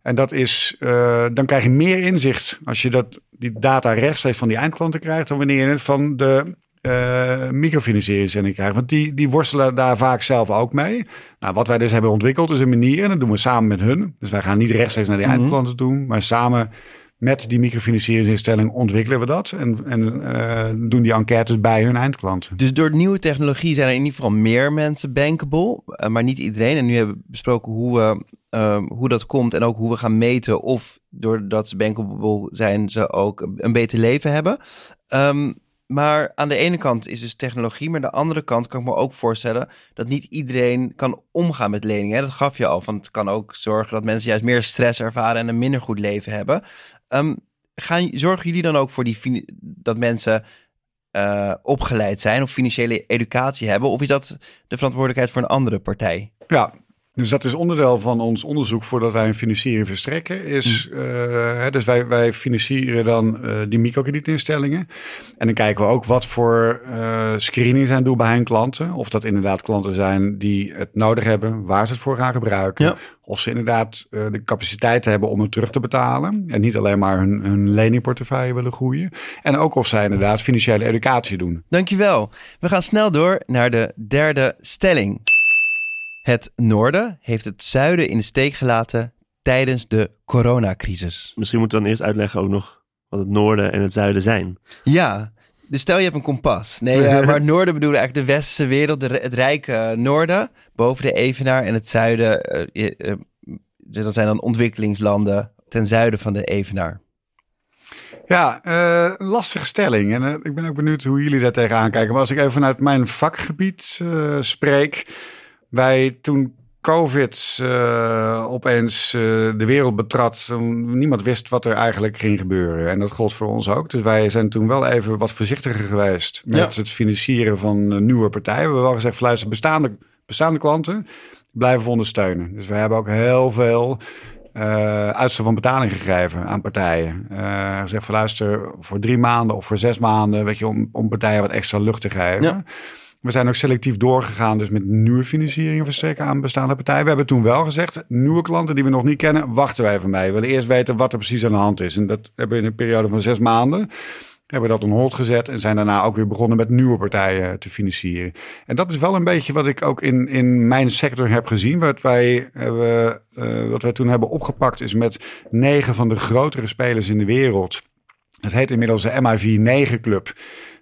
en dat is, uh, dan krijg je meer inzicht als je dat, die data rechtstreeks van die eindklanten krijgt, dan wanneer je het van de uh, microfinanciering krijgen. Want die, die worstelen daar vaak zelf ook mee. Nou, wat wij dus hebben ontwikkeld is een manier, en dat doen we samen met hun. Dus wij gaan niet rechtstreeks naar die mm eindklanten toe, maar samen met die microfinancieringsinstelling ontwikkelen we dat. En, en uh, doen die enquêtes bij hun eindklanten. Dus door nieuwe technologie zijn er in ieder geval meer mensen bankable, uh, maar niet iedereen. En nu hebben we besproken hoe, we, uh, hoe dat komt en ook hoe we gaan meten of doordat ze bankable zijn, ze ook een beter leven hebben. Um, maar aan de ene kant is dus technologie, maar aan de andere kant kan ik me ook voorstellen dat niet iedereen kan omgaan met leningen. Dat gaf je al, want het kan ook zorgen dat mensen juist meer stress ervaren en een minder goed leven hebben. Um, gaan, zorgen jullie dan ook voor die, dat mensen uh, opgeleid zijn of financiële educatie hebben? Of is dat de verantwoordelijkheid voor een andere partij? Ja, dus dat is onderdeel van ons onderzoek voordat wij een financiering verstrekken. Is, uh, hè, dus wij, wij financieren dan uh, die microkredietinstellingen. En dan kijken we ook wat voor uh, screening zijn doen bij hun klanten. Of dat inderdaad klanten zijn die het nodig hebben, waar ze het voor gaan gebruiken. Ja. Of ze inderdaad de capaciteit hebben om het terug te betalen. En niet alleen maar hun, hun leningportefeuille willen groeien. En ook of zij inderdaad financiële educatie doen. Dankjewel. We gaan snel door naar de derde stelling. Het noorden heeft het zuiden in de steek gelaten tijdens de coronacrisis. Misschien moeten we dan eerst uitleggen ook nog wat het noorden en het zuiden zijn. Ja, dus stel je hebt een kompas. Nee, uh, maar het noorden bedoelen eigenlijk de westerse wereld, het rijke noorden, boven de Evenaar en het zuiden. Uh, uh, dat zijn dan ontwikkelingslanden ten zuiden van de Evenaar. Ja, uh, lastige stelling. En uh, ik ben ook benieuwd hoe jullie daar tegenaan kijken. Maar als ik even vanuit mijn vakgebied uh, spreek, wij toen COVID uh, opeens uh, de wereld betrad, niemand wist wat er eigenlijk ging gebeuren. En dat gold voor ons ook. Dus wij zijn toen wel even wat voorzichtiger geweest met het financieren van uh, nieuwe partijen. We hebben wel gezegd, luister, bestaande, bestaande klanten blijven we ondersteunen. Dus we hebben ook heel veel uitstel van betaling gegeven aan partijen. gezegd van luister, voor drie maanden of voor zes maanden, weet je, om, om partijen wat extra lucht te geven. Ja. We zijn ook selectief doorgegaan, dus met nieuwe financiering verstrekken aan bestaande partijen. We hebben toen wel gezegd, nieuwe klanten die we nog niet kennen, wachten wij van mij. We willen eerst weten wat er precies aan de hand is. En dat hebben we in een periode van zes maanden hebben dat on hold gezet en zijn daarna ook weer begonnen met nieuwe partijen te financieren. En dat is wel een beetje wat ik ook in, in mijn sector heb gezien. Wat wij, uh, wat wij toen hebben opgepakt is met negen van de grotere spelers in de wereld. Het heet inmiddels de MIV 9 Club.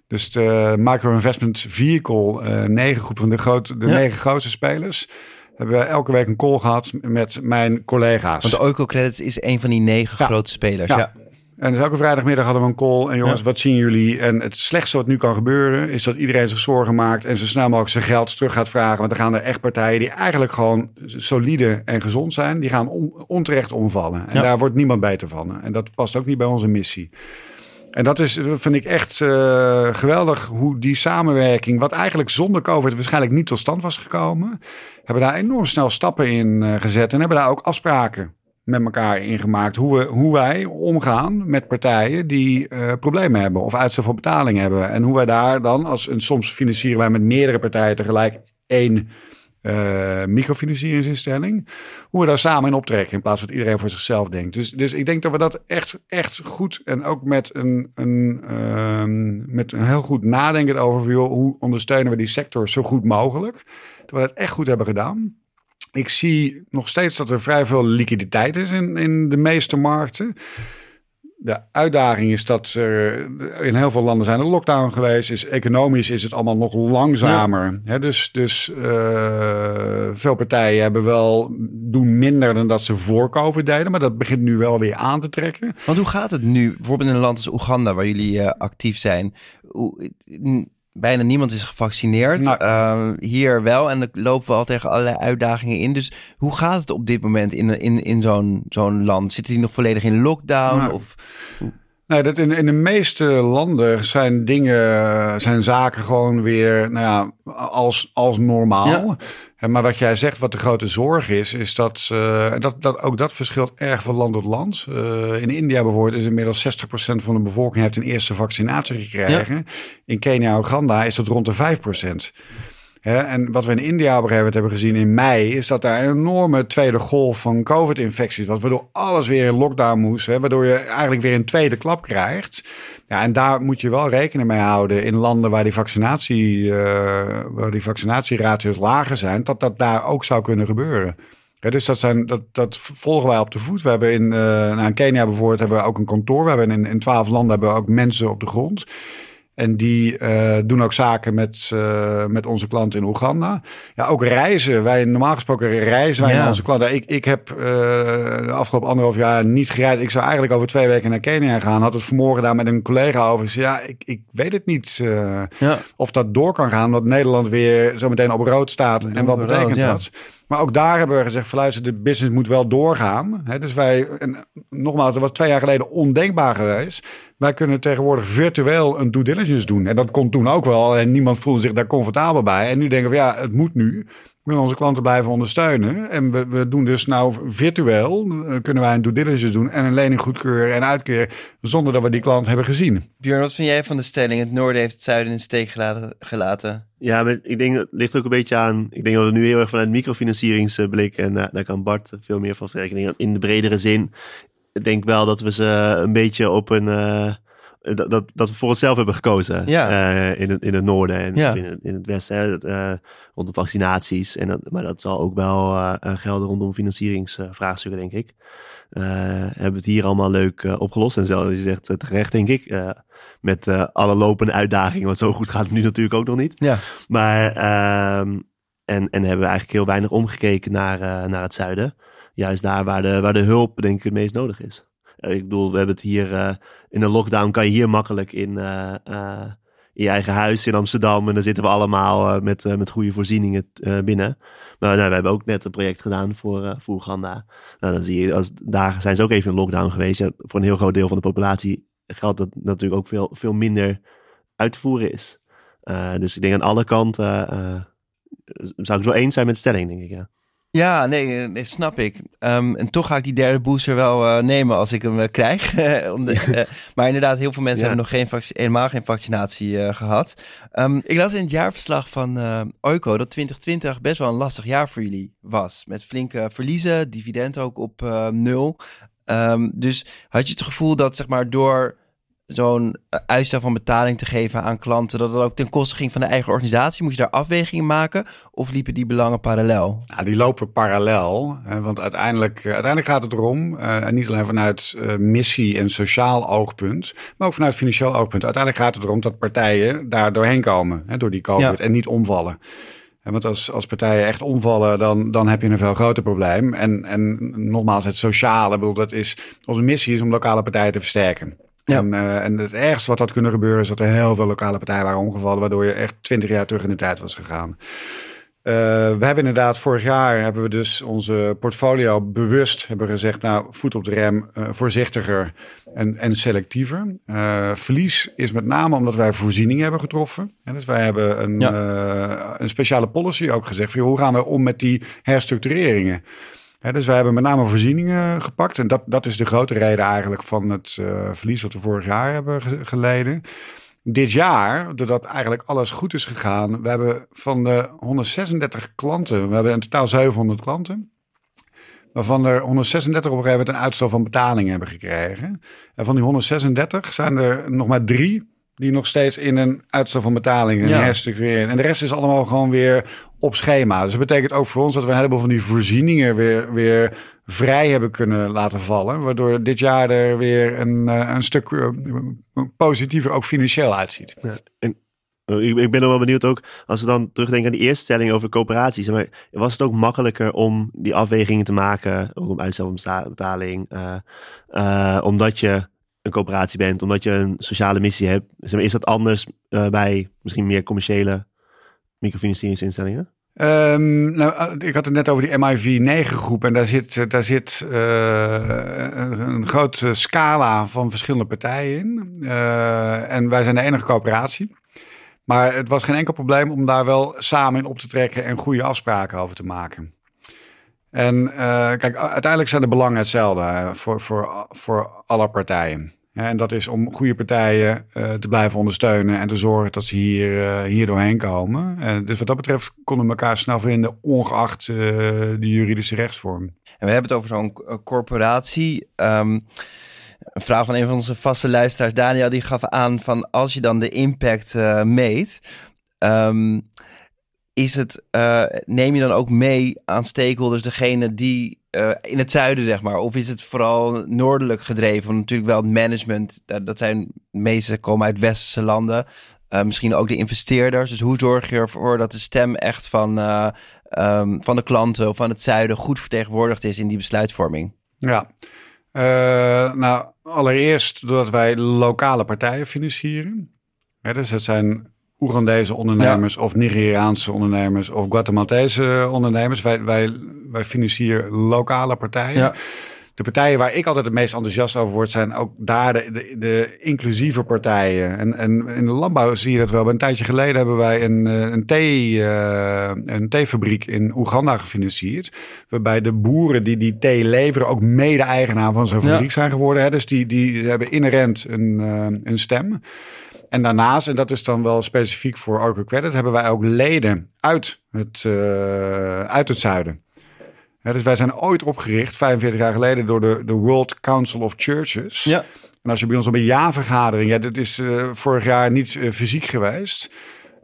Dus de Micro Investment Vehicle, uh, negen groep van de, de negen grootste spelers. Hebben we elke week een call gehad met mijn collega's. Want de Oiko Credits is een van die negen grote spelers. Ja. En dus elke vrijdagmiddag hadden we een call. En jongens, wat zien jullie? En het slechtste wat nu kan gebeuren, is dat iedereen zich zorgen maakt en zo snel mogelijk zijn geld terug gaat vragen. Want dan gaan er echt partijen die eigenlijk gewoon solide en gezond zijn, die gaan onterecht omvallen. En daar wordt niemand beter van. En dat past ook niet bij onze missie. En dat is, vind ik echt uh, geweldig hoe die samenwerking, wat eigenlijk zonder COVID waarschijnlijk niet tot stand was gekomen, hebben daar enorm snel stappen in uh, gezet en hebben daar ook afspraken met elkaar in gemaakt. Hoe, we, hoe wij omgaan met partijen die uh, problemen hebben of uitstel van betaling hebben. En hoe wij daar dan, als, en soms financieren wij met meerdere partijen tegelijk één uh, microfinancieringsinstelling. Hoe we daar samen in optrekken in plaats van dat iedereen voor zichzelf denkt. Dus, dus ik denk dat we dat echt, echt goed en ook met een, een, uh, met een heel goed nadenken over hoe ondersteunen we die sector zo goed mogelijk. Dat we dat echt goed hebben gedaan. Ik zie nog steeds dat er vrij veel liquiditeit is in, in de meeste markten. De uitdaging is dat er in heel veel landen zijn er lockdown geweest. Is, economisch is het allemaal nog langzamer. Hè, dus dus uh, veel partijen hebben wel, doen minder dan dat ze voor COVID deden. Maar dat begint nu wel weer aan te trekken. Want hoe gaat het nu? Bijvoorbeeld in een land als Oeganda, waar jullie uh, actief zijn. Hoe, bijna niemand is gevaccineerd. Nou, uh, hier wel. En dan lopen we al tegen allerlei uitdagingen in. Dus hoe gaat het op dit moment in, in, in zo'n zo'n land? Zitten die nog volledig in lockdown? Nou, of, Nee, dat in, in de meeste landen zijn dingen, zijn zaken gewoon weer nou ja, als, als normaal. Ja. Maar wat jij zegt, wat de grote zorg is, is dat, uh, dat, dat ook dat verschilt erg van land tot land. Uh, in India bijvoorbeeld is inmiddels 60% van de bevolking heeft een eerste vaccinatie gekregen. Ja. In Kenia en Uganda is dat rond de 5% en wat we in India op hebben gezien in mei, is dat daar een enorme tweede golf van COVID-infecties was, waardoor alles weer in lockdown moest, hè, waardoor je eigenlijk weer een tweede klap krijgt. En daar moet je wel rekening mee houden in landen waar die, vaccinatie, uh, waar die vaccinatieratio's lager zijn, dat dat daar ook zou kunnen gebeuren. dus dat, zijn, dat, dat volgen wij op de voet. We hebben in, uh, nou in Kenia bijvoorbeeld hebben we ook een kantoor. We hebben in twaalf landen hebben we ook mensen op de grond. En die uh, doen ook zaken met, uh, met onze klanten in Oeganda. Ja, ook reizen. Wij normaal gesproken reizen wij ja. naar onze klanten. Ik, ik heb uh, de afgelopen anderhalf jaar niet gereisd. Ik zou eigenlijk over twee weken naar Kenia gaan. Had het vanmorgen daar met een collega over. Ik zei, ja, ik, ik weet het niet ja. of dat door kan gaan. Dat Nederland weer zo meteen op rood staat. en wat betekent rood, ja. dat? Maar ook daar hebben we gezegd, verluister, de business moet wel doorgaan. He, dus wij, en nogmaals, dat was twee jaar geleden ondenkbaar geweest. Wij kunnen tegenwoordig virtueel een due diligence doen. En dat kon toen ook wel. En niemand voelde zich daar comfortabel bij. En nu denken we, ja, het moet nu. We willen onze klanten blijven ondersteunen. En we, we doen dus nou virtueel, uh, kunnen wij een due diligence doen en een lening goedkeuren en uitkeren zonder dat we die klant hebben gezien. Björn, wat vind jij van de stelling? Het noorden heeft het zuiden in de steek gelaten. Ja, maar ik denk, het ligt ook een beetje aan. Ik denk dat we nu heel erg vanuit microfinancieringsblik en uh, daar kan Bart veel meer van vertellen. In de bredere zin denk wel dat we ze een beetje op een. Uh, dat, dat, dat we voor onszelf hebben gekozen. Ja. Uh, in, het, in het noorden en ja. in, het, in het westen. Uh, rondom vaccinaties. En dat, maar dat zal ook wel gelden rondom financieringsvraagstukken, denk ik. hebben we het hier allemaal leuk opgelost. En zelfs je zegt terecht, denk ik. met alle lopende uitdagingen. Want zo goed gaat het nu natuurlijk ook nog niet. Ja. Maar. Ehm, en, en hebben we eigenlijk heel weinig omgekeken naar, naar het zuiden juist daar waar de, waar de hulp denk ik het meest nodig is. Uh, ik bedoel, we hebben het hier uh, in een lockdown kan je hier makkelijk in, uh, in je eigen huis in Amsterdam. En dan zitten we allemaal met, met goede voorzieningen binnen. Maar nou, we hebben ook net een project gedaan voor, voor Oeganda. Nou, dan zie je, als, daar zijn ze ook even in lockdown geweest. Voor een heel groot deel van de populatie geldt dat natuurlijk ook veel, veel minder uit te voeren is. dus ik denk aan alle kanten zou ik zo eens zijn met de stelling, denk ik, ja. Ja, nee, nee snap ik. Um, en toch ga ik die derde booster wel uh, nemen als ik hem uh, krijg. uh, maar inderdaad, heel veel mensen ja. hebben nog geen helemaal geen vaccinatie gehad. Um, ik las in het jaarverslag van Oiko dat 2020 best wel een lastig jaar voor jullie was. Met flinke verliezen, dividend ook op nul. Um, dus had je het gevoel dat zeg maar door zo'n eh, uitstel van betaling te geven aan klanten, dat het ook ten koste ging van de eigen organisatie? Moest je daar afwegingen maken of liepen die belangen parallel? Nou, die lopen parallel, want uiteindelijk, eh, uiteindelijk gaat het erom, uh, niet alleen vanuit missie en sociaal oogpunt, maar ook vanuit financieel oogpunt. Uiteindelijk gaat het erom dat partijen daar doorheen komen, door die COVID, en niet omvallen. Want als, als partijen echt omvallen, dan, dan heb je een veel groter probleem. En, en nogmaals, het sociale, bedoel, dat is, onze missie is om lokale partijen te versterken. Ja. En, uh, en het ergste wat had kunnen gebeuren is dat er heel veel lokale partijen waren omgevallen, waardoor je echt twintig jaar terug in de tijd was gegaan. Uh, we hebben inderdaad vorig jaar hebben we dus onze portfolio bewust hebben gezegd, nou voet op de rem, uh, voorzichtiger en, en selectiever. verlies is met name omdat wij voorzieningen hebben getroffen. En dus wij hebben een, ja. een speciale policy ook gezegd, van, hoe gaan we om met die herstructureringen? Dus wij hebben met name voorzieningen gepakt. En dat, dat is de grote reden eigenlijk van het uh, verlies wat we vorig jaar hebben geleden. Dit jaar, doordat eigenlijk alles goed is gegaan, we hebben van de 136 klanten, we hebben in totaal 700 klanten, waarvan er 136 op een gegeven moment een uitstel van betaling hebben gekregen. En van die 136 zijn er nog maar drie die nog steeds in een uitstel van betalingen ja. herstructureren. En de rest is allemaal gewoon weer op schema. Dus dat betekent ook voor ons dat we een heleboel van die voorzieningen weer, weer vrij hebben kunnen laten vallen. Waardoor dit jaar er weer een, eh, een stuk eh, positiever ook financieel uitziet. Ja, en ik, ik ben nog wel benieuwd ook, als we dan terugdenken aan die eerste stelling over coöperaties. Maar was het ook makkelijker om die afwegingen te maken rondom uitstelbetaling? Uh, omdat je een coöperatie bent, omdat je een sociale missie hebt. Is dat anders bij misschien meer commerciële microfinancieringsinstellingen? Um, nou, ik had het net over die MIV 9 groep en daar zit, daar zit een, een grote scala van verschillende partijen in. Uh, en wij zijn de enige coöperatie. Maar het was geen enkel probleem om daar wel samen in op te trekken en goede afspraken over te maken. En kijk, uiteindelijk zijn de belangen hetzelfde voor, voor, voor alle partijen. En dat is om goede partijen uh, te blijven ondersteunen en te zorgen dat ze hier, uh, hier doorheen komen. Uh, dus wat dat betreft konden we elkaar snel vinden, ongeacht de juridische rechtsvorm. En we hebben het over zo'n corporatie. Um, een vraag van een van onze vaste luisteraars, Daniel, die gaf aan van als je dan de impact meet, um, is het, uh, neem je dan ook mee aan stakeholders, degene die uh, in het zuiden, zeg maar, of is het vooral noordelijk gedreven? natuurlijk wel het management, dat, zijn de meeste komen uit westerse landen. misschien ook de investeerders. Dus hoe zorg je ervoor dat de stem echt van, um, van de klanten of van het zuiden goed vertegenwoordigd is in die besluitvorming? Ja, nou, allereerst doordat wij lokale partijen financieren. dus het zijn Oegandese ondernemers of Nigeriaanse ondernemers of Guatemaltese ondernemers. Wij, wij, wij financieren lokale partijen. Ja de partijen waar ik altijd het meest enthousiast over word, zijn ook daar de, de, de, inclusieve partijen. En, en in de landbouw zie je dat wel. Een tijdje geleden hebben wij een, eh, een, thee, uh, een theefabriek in Oeganda gefinancierd. Waarbij de boeren die die thee leveren ook mede-eigenaar van zo'n fabriek zijn geworden. Hè. Dus die, die hebben inherent een, uh, een stem. En daarnaast, en dat is dan wel specifiek voor Orco Credit, hebben wij ook leden uit het, uit het zuiden dus wij zijn ooit opgericht, 45 jaar geleden, door de, de World Council of Churches. Ja. En als je bij ons op een jaarvergadering, ja, dat is uh, vorig jaar niet uh, fysiek geweest.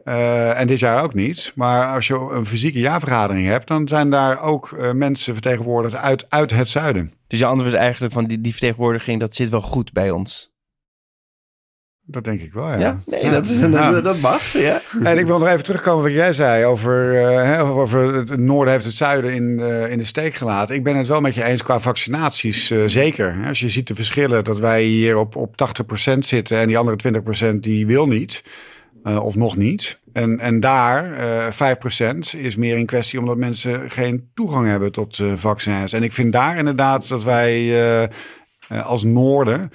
Uh, en dit jaar ook niet. Maar als je een fysieke jaarvergadering hebt, dan zijn daar ook mensen vertegenwoordigd uit, uit het zuiden. Dus je antwoord is eigenlijk van die, die vertegenwoordiging, dat zit wel goed bij ons. Dat denk ik wel, ja. ja? Nee, Dat, is, dat, dat, mag, ja. En ik wil nog even terugkomen wat jij zei over, uh, over het noorden heeft het zuiden in, uh, in de steek gelaten. Ik ben het wel met je eens qua vaccinaties, uh, zeker. Als je ziet de verschillen dat wij hier op, op 80% zitten en die andere 20% die wil niet, of nog niet. En, en daar, 5% is meer in kwestie omdat mensen geen toegang hebben tot vaccins. En ik vind daar inderdaad dat wij als noorden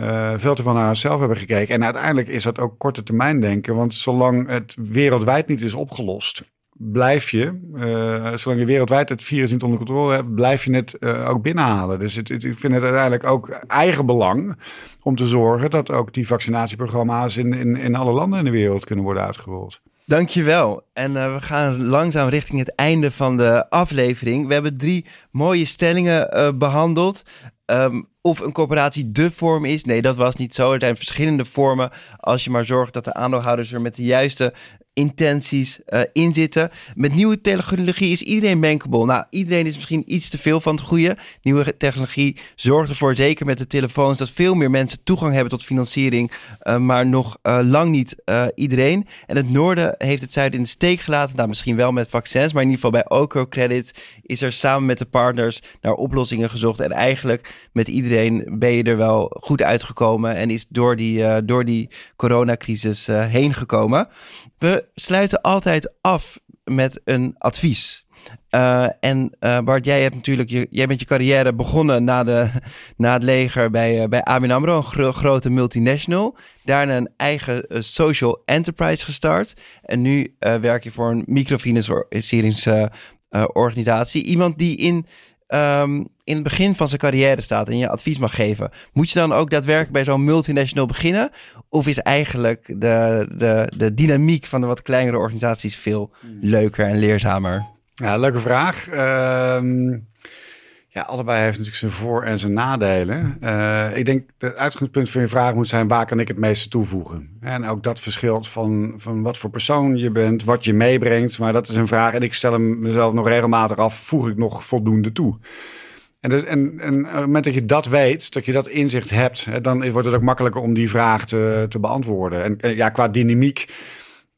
uh, veel te veel naar onszelf hebben gekeken. En uiteindelijk is dat ook korte termijn denken. Want zolang het wereldwijd niet is opgelost, blijf je, uh, zolang je wereldwijd het virus niet onder controle hebt, blijf je het uh, ook binnenhalen. Dus het, ik vind het uiteindelijk ook eigen belang om te zorgen dat ook die vaccinatieprogramma's in, in, in alle landen in de wereld kunnen worden uitgerold. Dankjewel. En we gaan langzaam richting het einde van de aflevering. We hebben drie mooie stellingen behandeld. Um, of een corporatie de vorm is. Nee, dat was niet zo. Er zijn verschillende vormen. Als je maar zorgt dat de aandeelhouders er met de juiste intenties uh, in zitten. Met nieuwe technologie is iedereen bankable. Nou, iedereen is misschien iets te veel van het goede. Nieuwe technologie zorgt ervoor, zeker met de telefoons, dat veel meer mensen toegang hebben tot financiering. Uh, maar nog uh, lang niet iedereen. En het noorden heeft het zuiden in de steek gelaten. Nou, misschien wel met vaccins, maar in ieder geval bij Oco Credit is er samen met de partners naar oplossingen gezocht. En eigenlijk met iedereen ben je er wel goed uitgekomen en is door die, door die coronacrisis heen gekomen. We sluiten altijd af met een advies. Uh, en uh, Bart, jij hebt natuurlijk je, jij bent je carrière begonnen na, de, na het leger bij, uh, bij ABN AMRO, een gro grote multinational. Daarna een eigen social enterprise gestart. En nu werk je voor een microfinancieringsorganisatie. Iemand die in um, in het begin van zijn carrière staat en je advies mag geven, moet je dan ook daadwerkelijk bij zo'n multinational beginnen? Of is eigenlijk de, de, de dynamiek van de wat kleinere organisaties veel leuker en leerzamer? Ja, leuke vraag. Um, Ja, allebei heeft natuurlijk zijn voor- en zijn nadelen. Uh, ik denk dat het uitgangspunt van je vraag moet zijn: waar kan ik het meeste toevoegen? En ook dat verschilt van, van wat voor persoon je bent, wat je meebrengt. Maar dat is een vraag en ik stel hem mezelf nog regelmatig af: voeg ik nog voldoende toe? En, dus, en, en op het moment dat je dat weet, dat je dat inzicht hebt, dan wordt het ook makkelijker om die vraag te, te beantwoorden. En, en ja, qua dynamiek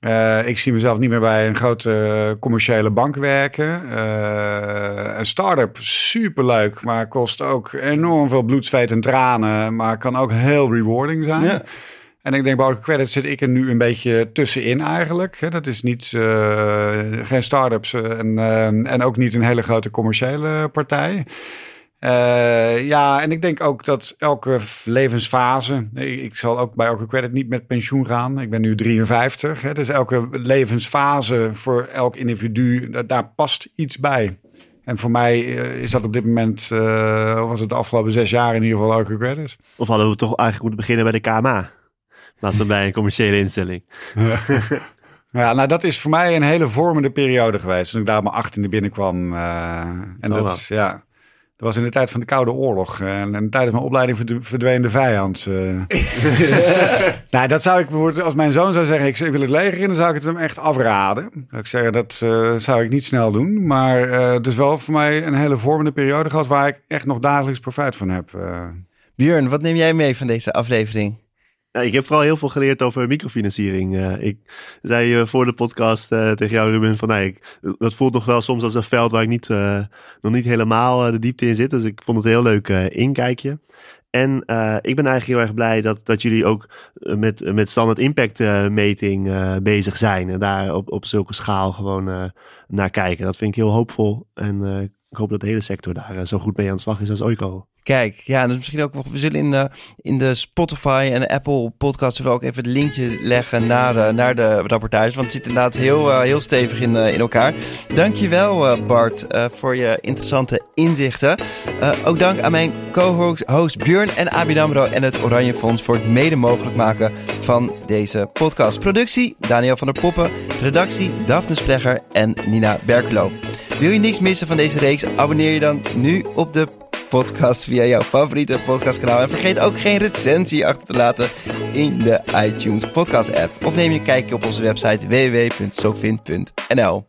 uh, ik zie mezelf niet meer bij een grote commerciële bank werken. Uh, een start-up, superleuk, maar kost ook enorm veel bloed, zweet en tranen. Maar kan ook heel rewarding zijn. Ja. En ik denk bij Credit zit ik er nu een beetje tussenin eigenlijk. Dat is niet, uh, geen start-ups en, en ook niet een hele grote commerciële partij. Uh, ja, en ik denk ook dat elke levensfase, ik, zal ook bij elke credit niet met pensioen gaan. Ik ben nu 53, hè, dus elke levensfase voor elk individu, daar past iets bij. En voor mij uh, is dat op dit moment, uh, was het de afgelopen zes jaar in ieder geval elke credit. Of hadden we toch eigenlijk moeten beginnen bij de KMA, laten we bij een commerciële instelling. Ja, nou dat is voor mij een hele vormende periode geweest. Toen ik daar mijn achttiende binnenkwam. en dat is, ja, dat was in de tijd van de Koude Oorlog. Eh, en in de tijd van mijn opleiding verdween de vijand. Uh. nou, dat zou ik, als mijn zoon zou zeggen, ik wil het leger in, dan zou ik het hem echt afraden. Zou ik zeggen, dat uh, zou ik niet snel doen. Maar uh, het is wel voor mij een hele vormende periode gehad waar ik echt nog dagelijks profijt van heb. Björn, wat neem jij mee van deze aflevering? Nou, ik heb vooral heel veel geleerd over microfinanciering. Uh, ik zei uh, voor de podcast uh, tegen jou, Ruben, van nee, ik, dat voelt nog wel soms als een veld waar ik niet, nog niet helemaal de diepte in zit. Dus ik vond het een heel leuk inkijkje. En ik ben eigenlijk heel erg blij dat, dat jullie ook met, met standaard impact meting bezig zijn. En daar op, op zulke schaal gewoon naar kijken. Dat vind ik heel hoopvol. En ik hoop dat de hele sector daar zo goed mee aan de slag is als Oiko. Kijk, ja, dus misschien ook, we zullen in de, in de Spotify en de Apple podcast zullen ook even het linkje leggen naar, de, naar de rapportage. Want het zit inderdaad heel, heel stevig in, in elkaar. Dankjewel uh, Bart voor je interessante inzichten. ook dank aan mijn co-host Björn en Abidamro en het Oranje Fonds voor het mede mogelijk maken van deze podcast. Productie Daniel van der Poppen, redactie Daphne Splegger en Nina Berkelo. Wil je niks missen van deze reeks? Abonneer je dan nu op de podcast via jouw favoriete podcastkanaal. En vergeet ook geen recensie achter te laten in de iTunes podcast app. Of neem je een kijkje op onze website www.sofin.nl.